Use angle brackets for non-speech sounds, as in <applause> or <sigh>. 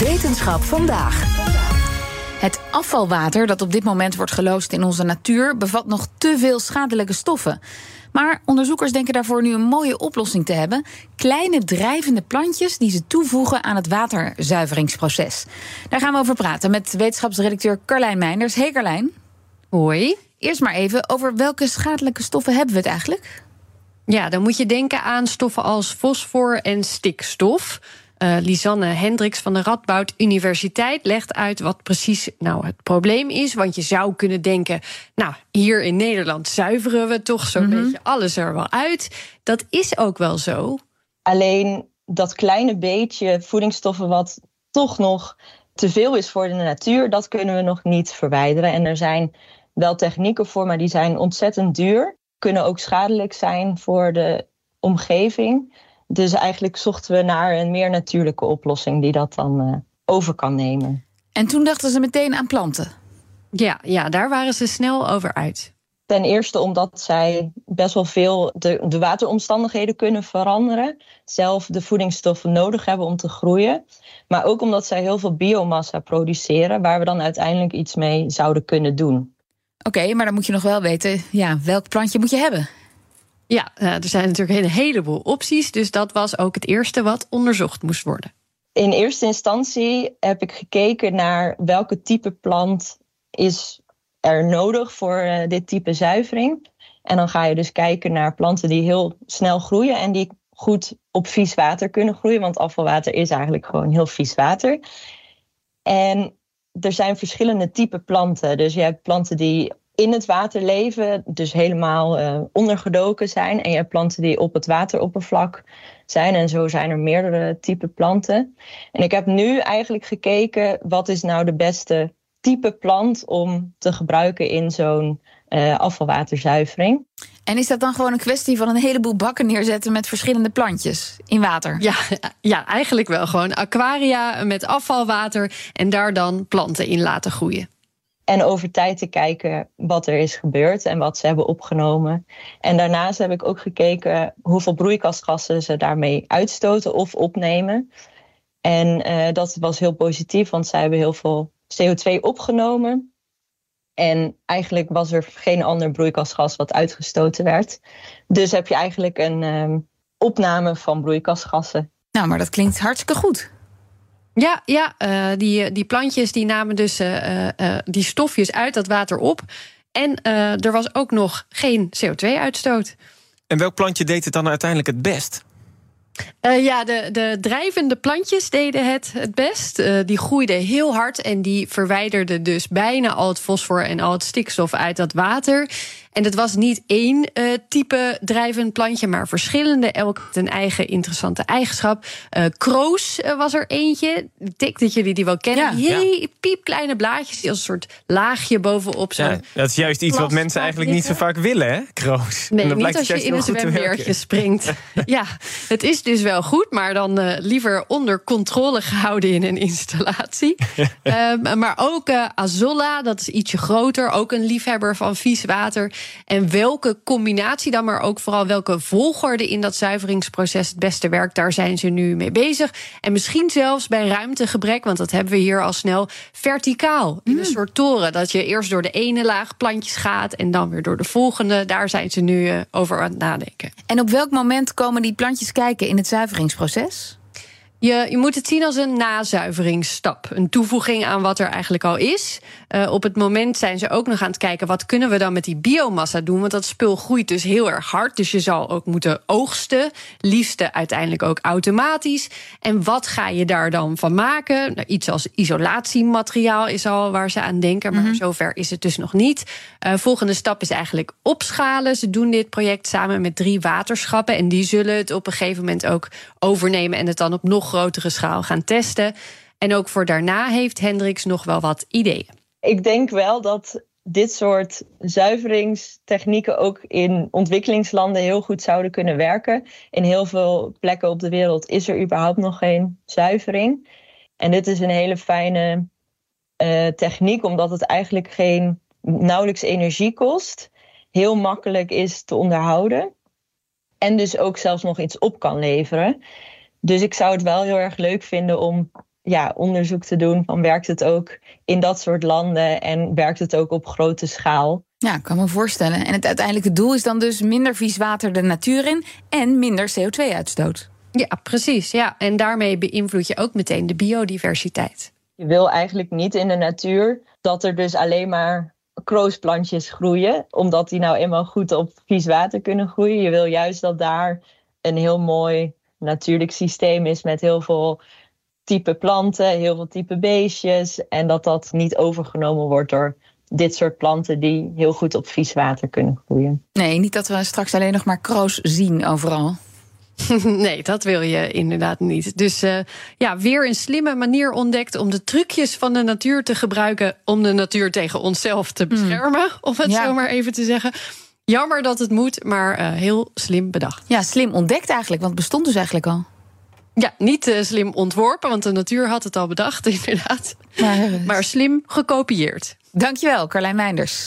Wetenschap vandaag. Het afvalwater dat op dit moment wordt geloosd in onze natuur bevat nog te veel schadelijke stoffen. Maar onderzoekers denken daarvoor nu een mooie oplossing te hebben: kleine drijvende plantjes die ze toevoegen aan het waterzuiveringsproces. Daar gaan we over praten met wetenschapsredacteur Carlijn Meinders. Hey Carlijn. Hoi. Eerst maar even over welke schadelijke stoffen hebben we het eigenlijk? Ja, dan moet je denken aan stoffen als fosfor en stikstof. Uh, Lisanne Hendricks van de Radboud Universiteit legt uit wat precies nou het probleem is. Want je zou kunnen denken, nou, hier in Nederland zuiveren we toch zo'n mm beetje alles er wel uit. Dat is ook wel zo. Alleen dat kleine beetje voedingsstoffen wat toch nog te veel is voor de natuur, dat kunnen we nog niet verwijderen. En er zijn wel technieken voor, maar die zijn ontzettend duur. Kunnen ook schadelijk zijn voor de omgeving. Dus eigenlijk zochten we naar een meer natuurlijke oplossing die dat dan uh, over kan nemen. En toen dachten ze meteen aan planten. Ja, ja, daar waren ze snel over uit. Ten eerste omdat zij best wel veel de, de wateromstandigheden kunnen veranderen. Zelf de voedingsstoffen nodig hebben om te groeien. Maar ook omdat zij heel veel biomassa produceren, waar we dan uiteindelijk iets mee zouden kunnen doen. Oké, maar dan moet je nog wel weten, ja, welk plantje moet je hebben? Ja, eh, er zijn natuurlijk een heleboel opties. Dus dat was ook het eerste wat onderzocht moest worden. In eerste instantie heb ik gekeken naar welke type plant is er nodig voor uh, dit type zuivering. En dan ga je dus kijken naar planten die heel snel groeien en die goed op vies water kunnen groeien. Want afvalwater is eigenlijk gewoon heel vies water. En er zijn verschillende type planten. Dus je hebt planten die in het water leven, dus helemaal uh, ondergedoken zijn. En je hebt planten die op het wateroppervlak zijn. En zo zijn er meerdere type planten. En ik heb nu eigenlijk gekeken wat is nou de beste type plant om te gebruiken in zo'n uh, afvalwaterzuivering. En is dat dan gewoon een kwestie van een heleboel bakken neerzetten met verschillende plantjes in water? Ja, ja, eigenlijk wel. Gewoon aquaria met afvalwater en daar dan planten in laten groeien. En over tijd te kijken wat er is gebeurd en wat ze hebben opgenomen. En daarnaast heb ik ook gekeken hoeveel broeikasgassen ze daarmee uitstoten of opnemen. En uh, dat was heel positief, want zij hebben heel veel CO2 opgenomen. En eigenlijk was er geen ander broeikasgas wat uitgestoten werd. Dus heb je eigenlijk een um, opname van broeikasgassen. Nou, maar dat klinkt hartstikke goed. Ja, ja uh, die, die plantjes die namen dus uh, uh, die stofjes uit dat water op. En er was ook nog geen CO2-uitstoot. En welk plantje deed het dan uiteindelijk het best? Ja, de, de drijvende plantjes deden het het best. Die groeiden heel hard en die verwijderden dus bijna al het fosfor en al het stikstof uit dat water. En het was niet één uh, type drijvend plantje, maar verschillende. Elk had een eigen interessante eigenschap. Uh, kroos was er eentje. Ik denk dat jullie die wel kennen. Ja, Heel piepkleine blaadjes die als een soort laagje bovenop zijn. Ja, dat is juist iets wat mensen eigenlijk niet zo vaak willen, hè? Kroos. Nee, niet als je in een zwemweertje springt. <laughs> ja, het is dus wel goed, maar dan liever onder controle gehouden in een installatie. um, <laughs> maar ook Azolla, dat is ietsje groter, ook een liefhebber van vies water. En welke combinatie dan, maar ook vooral welke volgorde in dat zuiveringsproces het beste werkt, daar zijn ze nu mee bezig. En misschien zelfs bij ruimtegebrek, want dat hebben we hier al snel verticaal in een mm. soort toren. Dat je eerst door de ene laag plantjes gaat en dan weer door de volgende. Daar zijn ze nu uh, over aan het nadenken. En op welk moment komen die plantjes kijken in het zuiveringsproces? Je, je moet het zien als een nazuiveringsstap. Een toevoeging aan wat er eigenlijk al is. Uh, op het moment zijn ze ook nog aan het kijken... wat kunnen we dan met die biomassa doen? Want dat spul groeit dus heel erg hard. Dus je zal ook moeten oogsten. Liefste uiteindelijk ook automatisch. En wat ga je daar dan van maken? Nou, iets als isolatiemateriaal is al waar ze aan denken. Maar mm -hmm. zover is het dus nog niet. Uh, volgende stap is eigenlijk opschalen. Ze doen dit project samen met drie waterschappen. En die zullen het op een gegeven moment ook overnemen... en het dan op nog grotere schaal gaan testen. En ook voor daarna heeft Hendricks nog wel wat ideeën. Ik denk wel dat dit soort zuiveringstechnieken ook in ontwikkelingslanden heel goed zouden kunnen werken. In heel veel plekken op de wereld is er überhaupt nog geen zuivering. En dit is een hele fijne uh, techniek, omdat het eigenlijk geen nauwelijks energie kost, heel makkelijk is te onderhouden en dus ook zelfs nog iets op kan leveren. Dus ik zou het wel heel erg leuk vinden om ja, onderzoek te doen van werkt het ook in dat soort landen en werkt het ook op grote schaal. Ja, kan me voorstellen. En het uiteindelijke doel is dan dus minder vies water de natuur in en minder CO2-uitstoot. Ja, precies. Ja. En daarmee beïnvloed je ook meteen de biodiversiteit. Je wil eigenlijk niet in de natuur dat er dus alleen maar kroosplantjes groeien, omdat die nou eenmaal goed op vies water kunnen groeien. Je wil juist dat daar een heel mooi natuurlijk systeem is met heel veel type planten, heel veel type beestjes. En dat dat niet overgenomen wordt door dit soort planten die heel goed op vies water kunnen groeien. Nee, niet dat we straks alleen nog maar kroos zien overal. <laughs> nee, dat wil je inderdaad niet. Dus uh, ja, weer een slimme manier ontdekt om de trucjes van de natuur te gebruiken om de natuur tegen onszelf te beschermen, mm. om het ja. zo maar even te zeggen. Jammer dat het moet, maar uh, heel slim bedacht. Ja, slim ontdekt eigenlijk, want het bestond dus eigenlijk al. Ja, niet uh, slim ontworpen, want de natuur had het al bedacht, <laughs> inderdaad. Maar, maar slim gekopieerd. Dankjewel, Carlijn Meinders.